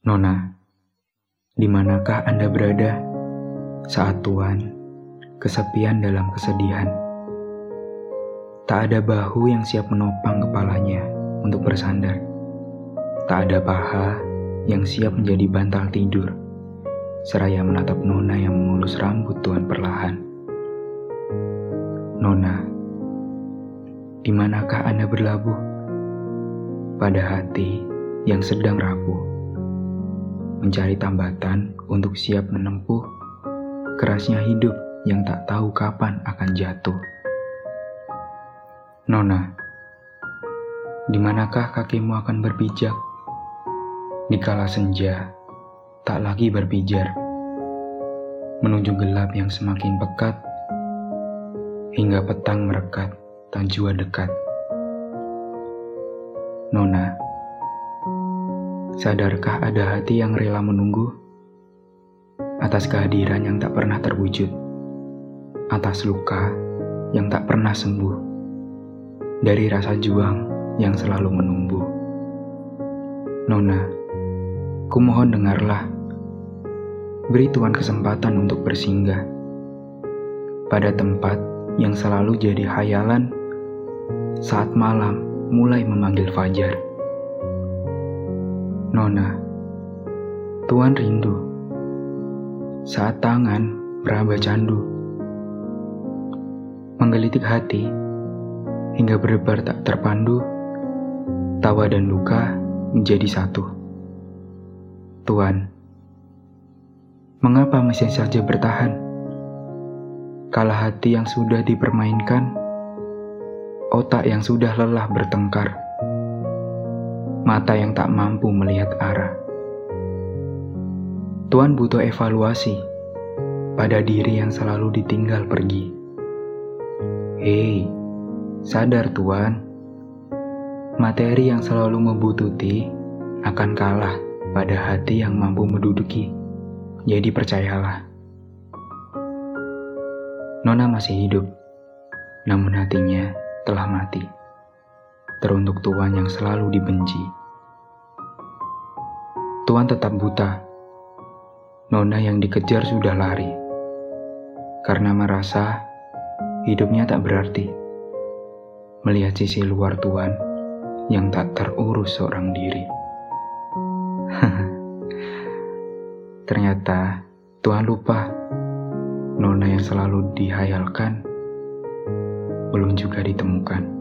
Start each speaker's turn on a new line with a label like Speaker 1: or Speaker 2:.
Speaker 1: Nona, di manakah Anda berada saat Tuhan kesepian dalam kesedihan? Tak ada bahu yang siap menopang kepalanya untuk bersandar. Tak ada paha yang siap menjadi bantal tidur, seraya menatap Nona yang mengulus rambut Tuhan perlahan. Nona, di manakah Anda berlabuh? Pada hati yang sedang rapuh mencari tambatan untuk siap menempuh kerasnya hidup yang tak tahu kapan akan jatuh. Nona, di manakah kakimu akan berpijak? Dikala senja tak lagi berpijar, menuju gelap yang semakin pekat, hingga petang merekat tak jua dekat. Nona, Sadarkah ada hati yang rela menunggu? Atas kehadiran yang tak pernah terwujud, atas luka yang tak pernah sembuh, dari rasa juang yang selalu menumbuh? Nona, kumohon dengarlah, beri Tuhan kesempatan untuk bersinggah. Pada tempat yang selalu jadi hayalan saat malam mulai memanggil fajar. Nona, Tuhan rindu saat tangan meraba candu, menggelitik hati hingga berdebar tak terpandu, tawa dan luka menjadi satu. Tuhan, mengapa masih saja bertahan? Kala hati yang sudah dipermainkan, otak yang sudah lelah bertengkar mata yang tak mampu melihat arah. Tuhan butuh evaluasi pada diri yang selalu ditinggal pergi. Hei, sadar Tuhan, materi yang selalu membututi akan kalah pada hati yang mampu menduduki. Jadi percayalah. Nona masih hidup, namun hatinya telah mati teruntuk Tuhan yang selalu dibenci. Tuhan tetap buta. Nona yang dikejar sudah lari. Karena merasa hidupnya tak berarti. Melihat sisi luar Tuhan yang tak terurus seorang diri. Ternyata Tuhan lupa Nona yang selalu dihayalkan belum juga ditemukan.